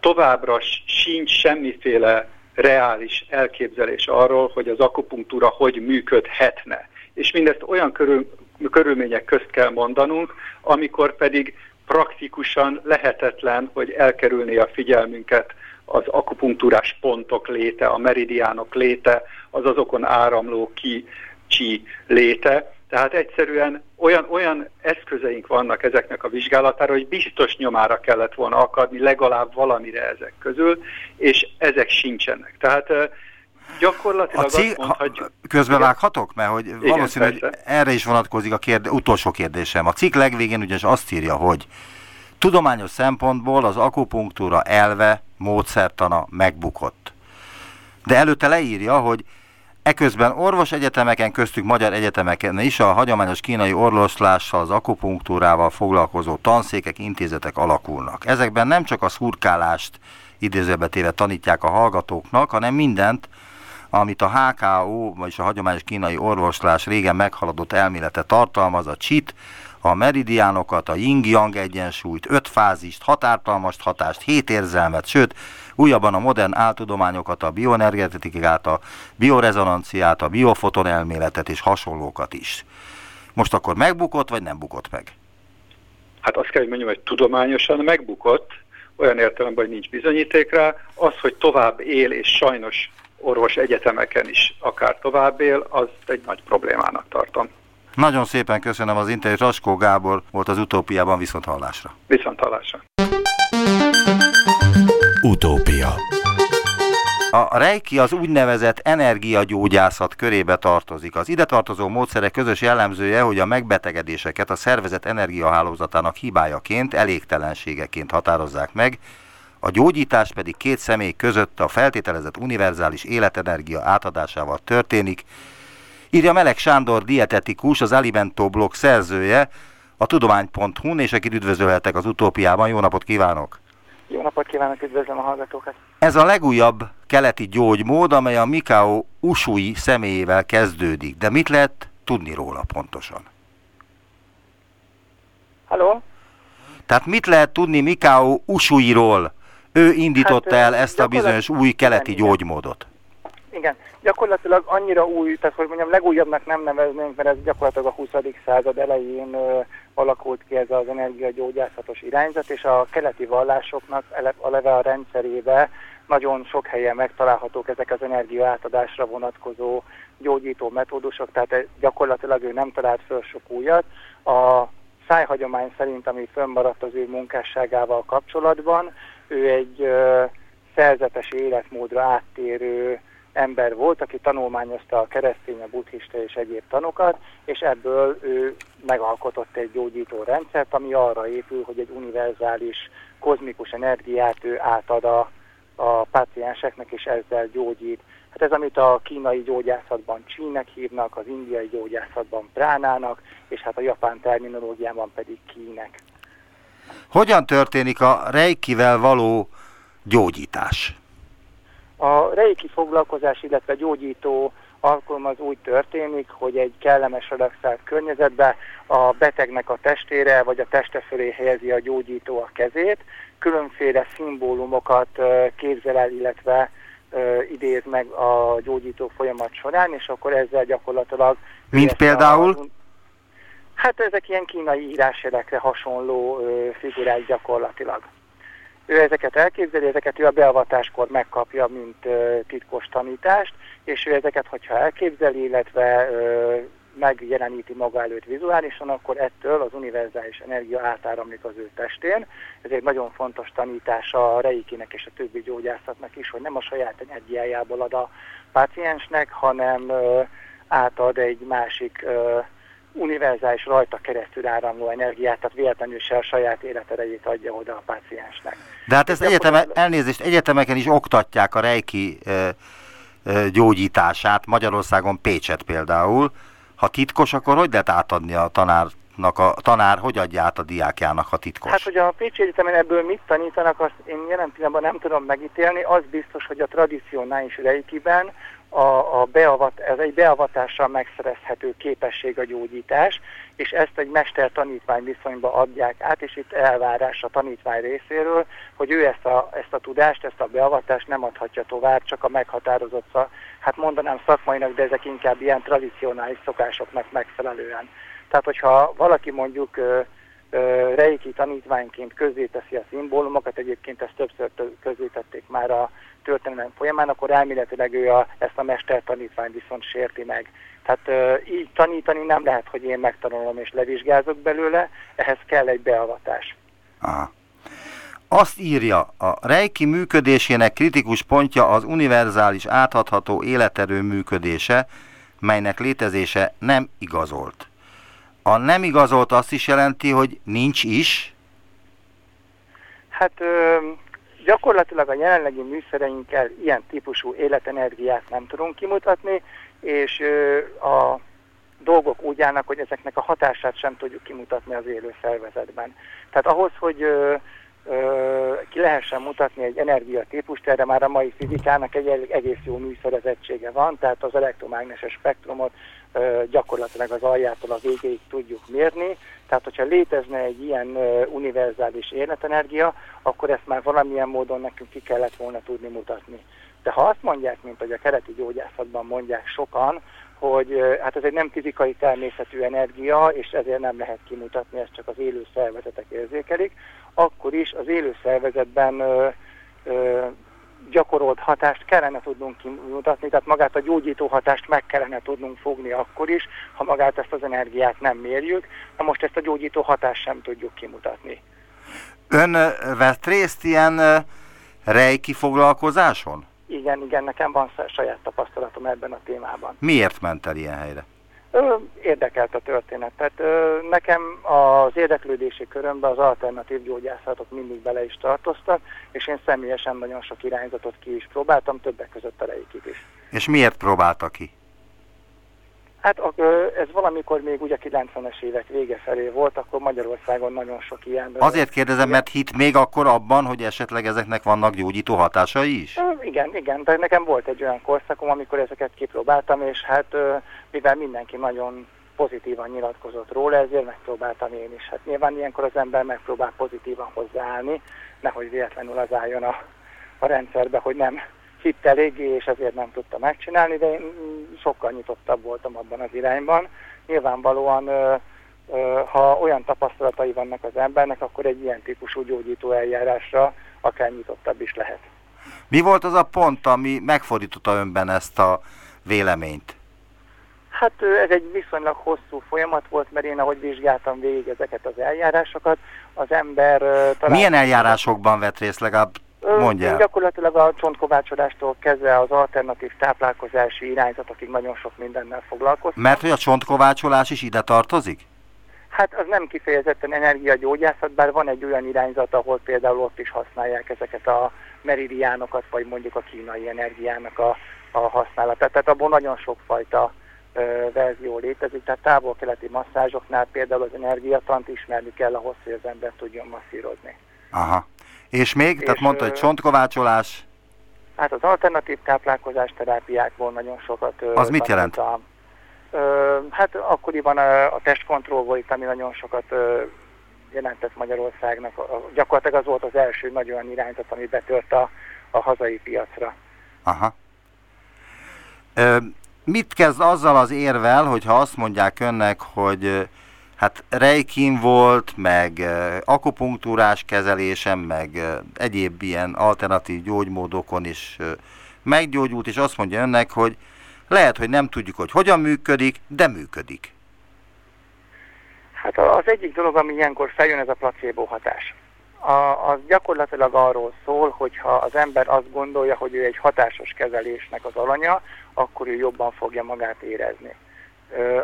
Speaker 4: továbbra sincs semmiféle reális elképzelés arról, hogy az akupunktúra hogy működhetne és mindezt olyan körül, körülmények közt kell mondanunk, amikor pedig praktikusan lehetetlen, hogy elkerülni a figyelmünket az akupunktúrás pontok léte, a meridiánok léte, az azokon áramló ki csi léte. Tehát egyszerűen olyan, olyan eszközeink vannak ezeknek a vizsgálatára, hogy biztos nyomára kellett volna akadni legalább valamire ezek közül, és ezek sincsenek. Tehát Gyakorlatilag a cég, azt mondhatjuk...
Speaker 2: Közbevághatok? Mert hogy igen, valószínű, hogy erre is vonatkozik a kérde, utolsó kérdésem. A cikk legvégén ugyanis azt írja, hogy tudományos szempontból az akupunktúra elve, módszertana megbukott. De előtte leírja, hogy Eközben orvos egyetemeken, köztük magyar egyetemeken is a hagyományos kínai orvoslással, az akupunktúrával foglalkozó tanszékek, intézetek alakulnak. Ezekben nem csak a szurkálást idézőbe téve tanítják a hallgatóknak, hanem mindent, amit a HKO, vagyis a hagyományos kínai orvoslás régen meghaladott elmélete tartalmaz, a CSIT, a meridiánokat, a yin-yang egyensúlyt, öt fázist, határtalmast hatást, hét érzelmet, sőt, újabban a modern áltudományokat, a bioenergetikát, a biorezonanciát, a biofoton elméletet és hasonlókat is. Most akkor megbukott, vagy nem bukott meg?
Speaker 4: Hát azt kell, hogy mondjam, hogy tudományosan megbukott, olyan értelemben, hogy nincs bizonyíték rá. Az, hogy tovább él, és sajnos orvos egyetemeken is akár tovább él, az egy nagy problémának tartom.
Speaker 2: Nagyon szépen köszönöm az interjút. Raskó Gábor volt az utópiában viszont hallásra.
Speaker 4: Viszont hallásra.
Speaker 1: Utópia
Speaker 2: a reiki az úgynevezett energiagyógyászat körébe tartozik. Az ide tartozó módszerek közös jellemzője, hogy a megbetegedéseket a szervezet energiahálózatának hibájaként, elégtelenségeként határozzák meg, a gyógyítás pedig két személy között a feltételezett univerzális életenergia átadásával történik, írja Melek Sándor dietetikus, az Alimento blog szerzője, a tudomány.hu-n, és akit üdvözölhetek az utópiában. Jó napot kívánok!
Speaker 5: Jó napot kívánok, üdvözlöm a hallgatókat!
Speaker 2: Ez a legújabb keleti gyógymód, amely a Mikao Usui személyével kezdődik. De mit lehet tudni róla pontosan?
Speaker 5: Halló?
Speaker 2: Tehát mit lehet tudni Mikao Usuiról? Ő indította hát, el ezt a bizonyos új keleti igen, gyógymódot.
Speaker 5: Igen, gyakorlatilag annyira új, tehát hogy mondjam, legújabbnak nem neveznénk, mert ez gyakorlatilag a 20. század elején ö, alakult ki ez az energiagyógyászatos irányzat, és a keleti vallásoknak eleve a rendszerébe nagyon sok helyen megtalálhatók ezek az energia átadásra vonatkozó gyógyító metódusok, tehát gyakorlatilag ő nem talált föl sok újat. A szájhagyomány szerint, ami fönnmaradt az ő munkásságával kapcsolatban, ő egy szerzetes életmódra áttérő ember volt, aki tanulmányozta a keresztény, a buddhista és egyéb tanokat, és ebből ő megalkotott egy gyógyító rendszert, ami arra épül, hogy egy univerzális kozmikus energiát ő átad a, a pácienseknek, és ezzel gyógyít. Hát ez, amit a kínai gyógyászatban csínek hívnak, az indiai gyógyászatban pránának, és hát a japán terminológiában pedig kínek.
Speaker 2: Hogyan történik a rejkivel való gyógyítás?
Speaker 5: A reiki foglalkozás, illetve gyógyító alkalmaz úgy történik, hogy egy kellemes relaxált környezetbe a betegnek a testére vagy a teste fölé helyezi a gyógyító a kezét, különféle szimbólumokat képzel el, illetve idéz meg a gyógyító folyamat során, és akkor ezzel gyakorlatilag...
Speaker 2: Mint például?
Speaker 5: Hát ezek ilyen kínai írásjelekre hasonló figurák gyakorlatilag ő ezeket elképzeli, ezeket ő a beavatáskor megkapja, mint ö, titkos tanítást, és ő ezeket, hogyha elképzeli, illetve ö, megjeleníti maga előtt vizuálisan, akkor ettől az univerzális energia átáramlik az ő testén. Ez egy nagyon fontos tanítása a reikinek és a többi gyógyászatnak is, hogy nem a saját energiájából ad a páciensnek, hanem ö, átad egy másik ö, univerzális rajta keresztül áramló energiát, tehát véletlenül se a saját életerejét adja oda a páciensnek.
Speaker 2: De hát ezt egyeteme, elnézést, egyetemeken is oktatják a rejki e, e, gyógyítását, Magyarországon Pécset például. Ha titkos, akkor hogy lehet átadni a tanárnak, a tanár hogy adja át a diákjának a titkos?
Speaker 5: Hát, hogy a Pécsi Egyetemen ebből mit tanítanak, azt én jelen pillanatban nem tudom megítélni. Az biztos, hogy a tradicionális reikiben a, a beavat, ez egy beavatással megszerezhető képesség a gyógyítás, és ezt egy mester-tanítvány viszonyba adják át, és itt elvárás a tanítvány részéről, hogy ő ezt a, ezt a tudást, ezt a beavatást nem adhatja tovább, csak a meghatározott, hát mondanám szakmainak, de ezek inkább ilyen tradicionális szokásoknak megfelelően. Tehát, hogyha valaki mondjuk reiki tanítványként közzéteszi a szimbólumokat, egyébként ezt többször közzétették már a történelem folyamán, akkor elméletileg ő a, ezt a mester tanítvány viszont sérti meg. Tehát így tanítani nem lehet, hogy én megtanulom és levizsgázok belőle, ehhez kell egy beavatás.
Speaker 2: Aha. Azt írja, a Reiki működésének kritikus pontja az univerzális áthatható életerő működése, melynek létezése nem igazolt. A nem igazolt azt is jelenti, hogy nincs is?
Speaker 5: Hát ö, gyakorlatilag a jelenlegi műszereinkkel ilyen típusú életenergiát nem tudunk kimutatni, és ö, a dolgok úgy állnak, hogy ezeknek a hatását sem tudjuk kimutatni az élő szervezetben. Tehát ahhoz, hogy ö, ki lehessen mutatni egy energiatípust, erre már a mai fizikának egy egész jó műszerezettsége van, tehát az elektromágneses spektrumot gyakorlatilag az aljától a végéig tudjuk mérni, tehát hogyha létezne egy ilyen univerzális életenergia, akkor ezt már valamilyen módon nekünk ki kellett volna tudni mutatni. De ha azt mondják, mint hogy a kereti gyógyászatban mondják sokan, hogy hát ez egy nem fizikai természetű energia, és ezért nem lehet kimutatni, ezt csak az élő szervezetek érzékelik, akkor is az élő szervezetben ö, ö, gyakorolt hatást kellene tudnunk kimutatni, tehát magát a gyógyító hatást meg kellene tudnunk fogni akkor is, ha magát ezt az energiát nem mérjük, na most ezt a gyógyító hatást sem tudjuk kimutatni.
Speaker 2: Ön vett részt ilyen rejki foglalkozáson?
Speaker 5: Igen, igen, nekem van saját tapasztalatom ebben a témában.
Speaker 2: Miért ment el ilyen helyre?
Speaker 5: Érdekelt a történet. Tehát nekem az érdeklődési körömben az alternatív gyógyászatok mindig bele is tartoztak, és én személyesen nagyon sok irányzatot ki is próbáltam, többek között a reikit is.
Speaker 2: És miért próbálta ki?
Speaker 5: Hát ez valamikor még ugye 90-es évek vége felé volt, akkor Magyarországon nagyon sok ilyen...
Speaker 2: Azért kérdezem, mert hit még akkor abban, hogy esetleg ezeknek vannak gyógyító hatásai is?
Speaker 5: Igen, igen, de nekem volt egy olyan korszakom, amikor ezeket kipróbáltam, és hát mivel mindenki nagyon pozitívan nyilatkozott róla, ezért megpróbáltam én is. Hát nyilván ilyenkor az ember megpróbál pozitívan hozzáállni, nehogy véletlenül az álljon a, a rendszerbe, hogy nem hitt eléggé, és ezért nem tudta megcsinálni, de én sokkal nyitottabb voltam abban az irányban. Nyilvánvalóan, ha olyan tapasztalatai vannak az embernek, akkor egy ilyen típusú gyógyító eljárásra akár nyitottabb is lehet.
Speaker 2: Mi volt az a pont, ami megfordította önben ezt a véleményt?
Speaker 5: Hát ez egy viszonylag hosszú folyamat volt, mert én ahogy vizsgáltam végig ezeket az eljárásokat, az ember...
Speaker 2: Talán... Milyen eljárásokban vett részt legalább Mondjál.
Speaker 5: Gyakorlatilag a csontkovácsolástól kezdve az alternatív táplálkozási irányzatokig nagyon sok mindennel foglalkoztam.
Speaker 2: Mert hogy a csontkovácsolás is ide tartozik?
Speaker 5: Hát az nem kifejezetten energiagyógyászat, bár van egy olyan irányzat, ahol például ott is használják ezeket a meridiánokat, vagy mondjuk a kínai energiának a, a használatát. Tehát abból nagyon sokfajta ö, verzió létezik, tehát távol-keleti masszázsoknál például az energiatant ismerni kell ahhoz, hogy az ember tudjon masszírozni.
Speaker 2: Aha. És még? És Tehát mondta, hogy csontkovácsolás?
Speaker 5: Hát az alternatív táplálkozás terápiákból nagyon sokat...
Speaker 2: Az mit jelent?
Speaker 5: Ö, hát akkoriban a, a testkontroll volt, ami nagyon sokat ö, jelentett Magyarországnak. A, gyakorlatilag az volt az első nagy olyan irányzat, ami betört a, a hazai piacra.
Speaker 2: Aha. Ö, mit kezd azzal az érvel, hogyha azt mondják önnek, hogy hát rejkin volt, meg akupunktúrás kezelésem, meg egyéb ilyen alternatív gyógymódokon is meggyógyult, és azt mondja önnek, hogy lehet, hogy nem tudjuk, hogy hogyan működik, de működik.
Speaker 5: Hát az egyik dolog, ami ilyenkor feljön, ez a placebo hatás. A, az gyakorlatilag arról szól, hogy ha az ember azt gondolja, hogy ő egy hatásos kezelésnek az alanya, akkor ő jobban fogja magát érezni.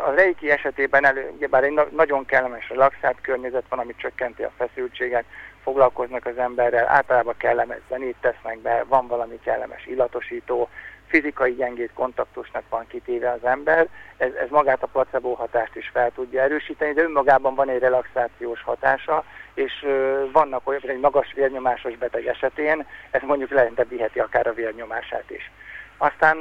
Speaker 5: A reiki esetében elő, bár egy nagyon kellemes relaxált környezet van, ami csökkenti a feszültséget, foglalkoznak az emberrel, általában kellemes zenét tesznek be, van valami kellemes illatosító, fizikai gyengét kontaktusnak van kitéve az ember, ez, ez magát a placebo hatást is fel tudja erősíteni, de önmagában van egy relaxációs hatása, és vannak olyan, egy magas vérnyomásos beteg esetén, ez mondjuk lejjebb viheti akár a vérnyomását is. Aztán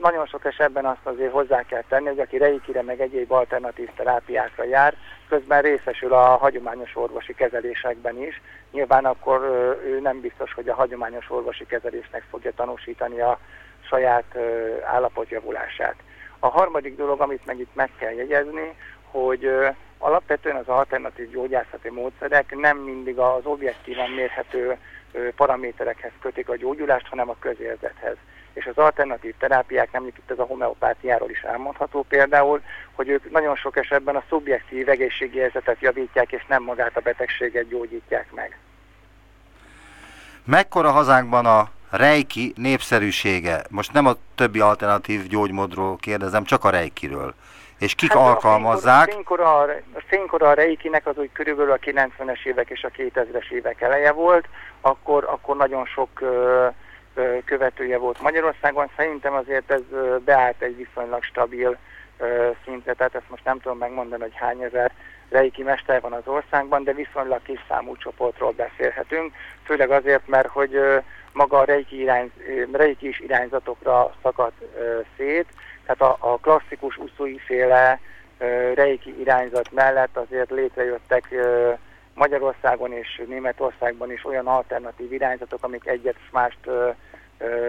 Speaker 5: nagyon sok esetben azt azért hozzá kell tenni, hogy aki reikire meg egyéb alternatív terápiákra jár, közben részesül a hagyományos orvosi kezelésekben is. Nyilván akkor ő nem biztos, hogy a hagyományos orvosi kezelésnek fogja tanúsítani a saját állapotjavulását. A harmadik dolog, amit meg itt meg kell jegyezni, hogy alapvetően az alternatív gyógyászati módszerek nem mindig az objektívan mérhető paraméterekhez kötik a gyógyulást, hanem a közérzethez és az alternatív terápiák, nem itt ez a homeopátiáról is elmondható például, hogy ők nagyon sok esetben a szubjektív egészségi helyzetet javítják, és nem magát a betegséget gyógyítják meg.
Speaker 2: Mekkora hazánkban a rejki népszerűsége? Most nem a többi alternatív gyógymódról kérdezem, csak a rejkiről. És kik hát alkalmazzák?
Speaker 5: A fénykora, a, reikinek az úgy körülbelül a 90-es évek és a 2000-es évek eleje volt, akkor, akkor nagyon sok uh, követője volt Magyarországon. Szerintem azért ez beállt egy viszonylag stabil szintre, tehát ezt most nem tudom megmondani, hogy hány ezer reiki mester van az országban, de viszonylag kis számú csoportról beszélhetünk, főleg azért, mert hogy maga a reiki, irány, reiki is irányzatokra szakadt szét, tehát a, a klasszikus uszui féle reiki irányzat mellett azért létrejöttek Magyarországon és Németországban is olyan alternatív irányzatok, amik egyet mást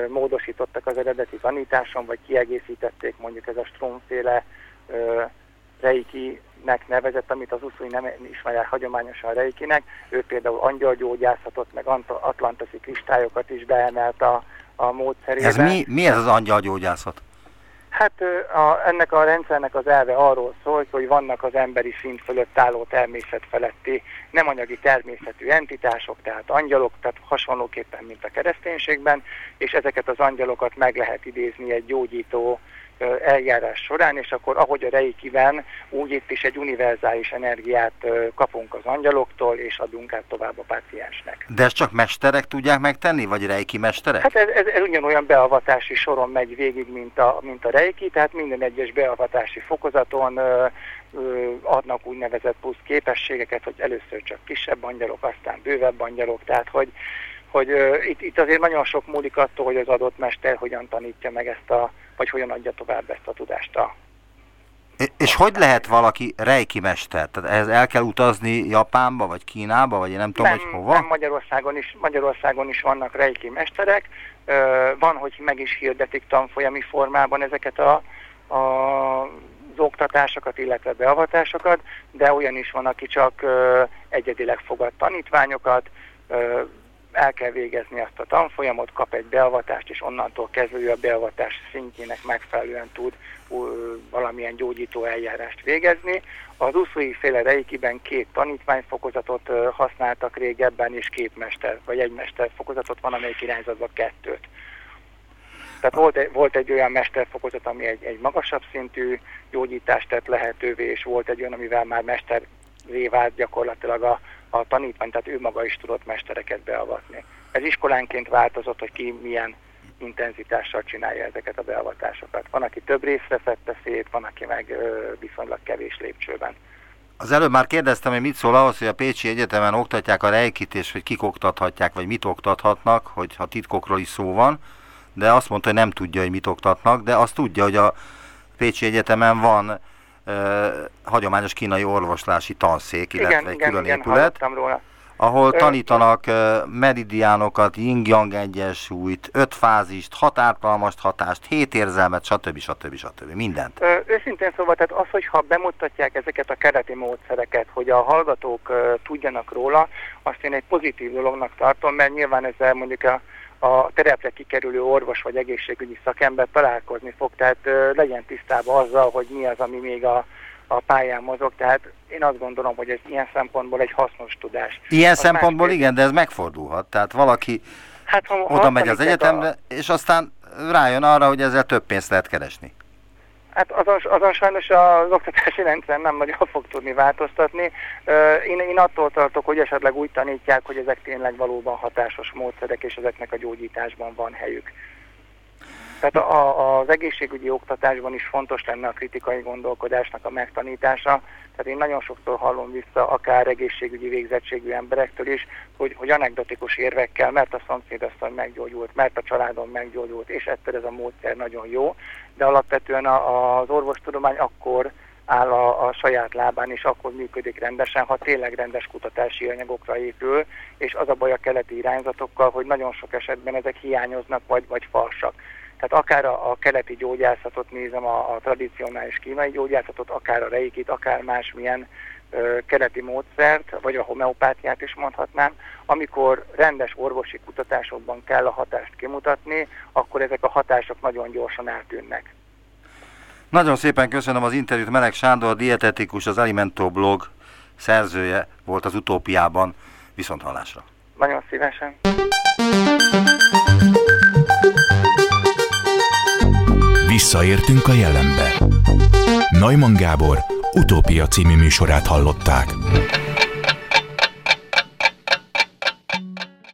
Speaker 5: módosítottak az eredeti tanításon, vagy kiegészítették mondjuk ez a stromféle reiki-nek nevezett, amit az uszui nem ismerják hagyományosan reikinek. Ő például angyalgyógyászatot, meg atlantasi kristályokat is beemelt a, a módszerébe.
Speaker 2: Ez mi, mi ez az angyalgyógyászat?
Speaker 5: Hát a, ennek a rendszernek az elve arról szól, hogy vannak az emberi szint fölött álló természet feletti nem anyagi természetű entitások, tehát angyalok, tehát hasonlóképpen, mint a kereszténységben, és ezeket az angyalokat meg lehet idézni egy gyógyító eljárás során, és akkor ahogy a reikiben, úgy itt is egy univerzális energiát kapunk az angyaloktól, és adunk át tovább a páciensnek.
Speaker 2: De ezt csak mesterek tudják megtenni, vagy reiki mesterek?
Speaker 5: Hát ez, ez, ez ugyanolyan beavatási soron megy végig, mint a, mint a reiki, tehát minden egyes beavatási fokozaton ö, ö, adnak úgynevezett plusz képességeket, hogy először csak kisebb angyalok, aztán bővebb angyalok, tehát hogy hogy uh, itt, itt azért nagyon sok múlik attól, hogy az adott mester hogyan tanítja meg ezt a, vagy hogyan adja tovább ezt a tudást a
Speaker 2: és hogy lehet valaki reiki mester? Tehát ehhez el kell utazni Japánba, vagy Kínába, vagy én nem tudom,
Speaker 5: nem,
Speaker 2: hogy hova?
Speaker 5: Nem, Magyarországon is, Magyarországon is vannak reiki mesterek. Van, hogy meg is hirdetik tanfolyami formában ezeket a, a, az oktatásokat, illetve beavatásokat, de olyan is van, aki csak egyedileg fogad tanítványokat, el kell végezni azt a tanfolyamot, kap egy beavatást, és onnantól kezdve a beavatás szintjének megfelelően tud valamilyen gyógyító eljárást végezni. Az uszói féle reikiben két tanítványfokozatot használtak régebben, és két mester, vagy egy mester fokozatot van, amelyik irányzatban kettőt. Tehát volt, egy, volt egy olyan mesterfokozat, ami egy, egy magasabb szintű gyógyítást tett lehetővé, és volt egy olyan, amivel már mester vált gyakorlatilag a, a tanítvány, tehát ő maga is tudott mestereket beavatni. Ez iskolánként változott, hogy ki milyen intenzitással csinálja ezeket a beavatásokat. Van, aki több részre szedte szét, van, aki meg viszonylag kevés lépcsőben.
Speaker 2: Az előbb már kérdeztem, hogy mit szól ahhoz, hogy a Pécsi Egyetemen oktatják a rejkit, és hogy kik oktathatják, vagy mit oktathatnak, hogyha titkokról is szó van, de azt mondta, hogy nem tudja, hogy mit oktatnak, de azt tudja, hogy a Pécsi Egyetemen van hagyományos kínai orvoslási tanszék, illetve
Speaker 5: igen,
Speaker 2: egy
Speaker 5: igen,
Speaker 2: külön
Speaker 5: igen,
Speaker 2: épület,
Speaker 5: róla.
Speaker 2: ahol tanítanak meridiánokat, yin-yang egyensúlyt, öt fázist, határtalmast hatást, hét érzelmet, stb. stb. stb. mindent.
Speaker 5: Ö, őszintén szóval, tehát az, hogyha bemutatják ezeket a kereti módszereket, hogy a hallgatók uh, tudjanak róla, azt én egy pozitív dolognak tartom, mert nyilván ezzel mondjuk a a terepre kikerülő orvos vagy egészségügyi szakember találkozni fog, tehát ö, legyen tisztában azzal, hogy mi az, ami még a, a pályán mozog, tehát én azt gondolom, hogy ez ilyen szempontból egy hasznos tudás.
Speaker 2: Ilyen
Speaker 5: az
Speaker 2: szempontból
Speaker 5: másképp...
Speaker 2: igen, de ez megfordulhat. Tehát valaki
Speaker 5: hát, ha,
Speaker 2: oda megy az egyetemre, a... és aztán rájön arra, hogy ezzel több pénzt lehet keresni.
Speaker 5: Hát azon, azon sajnos az oktatási rendszer nem nagyon fog tudni változtatni. Én, én attól tartok, hogy esetleg úgy tanítják, hogy ezek tényleg valóban hatásos módszerek, és ezeknek a gyógyításban van helyük. Tehát a, az egészségügyi oktatásban is fontos lenne a kritikai gondolkodásnak a megtanítása. Tehát én nagyon sokszor hallom vissza, akár egészségügyi végzettségű emberektől is, hogy, hogy anekdotikus érvekkel, mert a szomszédasszony meggyógyult, mert a családom meggyógyult, és ettől ez a módszer nagyon jó, de alapvetően a, az orvostudomány akkor áll a, a saját lábán, és akkor működik rendesen, ha tényleg rendes kutatási anyagokra épül, és az a baj a keleti irányzatokkal, hogy nagyon sok esetben ezek hiányoznak, vagy, vagy falsak. Tehát akár a, a keleti gyógyászatot nézem, a, a tradicionális kínai gyógyászatot, akár a reikit, akár másmilyen keleti módszert, vagy a homeopátiát is mondhatnám, amikor rendes orvosi kutatásokban kell a hatást kimutatni, akkor ezek a hatások nagyon gyorsan eltűnnek.
Speaker 2: Nagyon szépen köszönöm az interjút. Meleg Sándor, a dietetikus, az Alimento blog szerzője volt az utópiában. Viszont hallásra.
Speaker 5: Nagyon szívesen.
Speaker 1: Visszaértünk a jelenbe. Neumann Gábor utópia című műsorát hallották.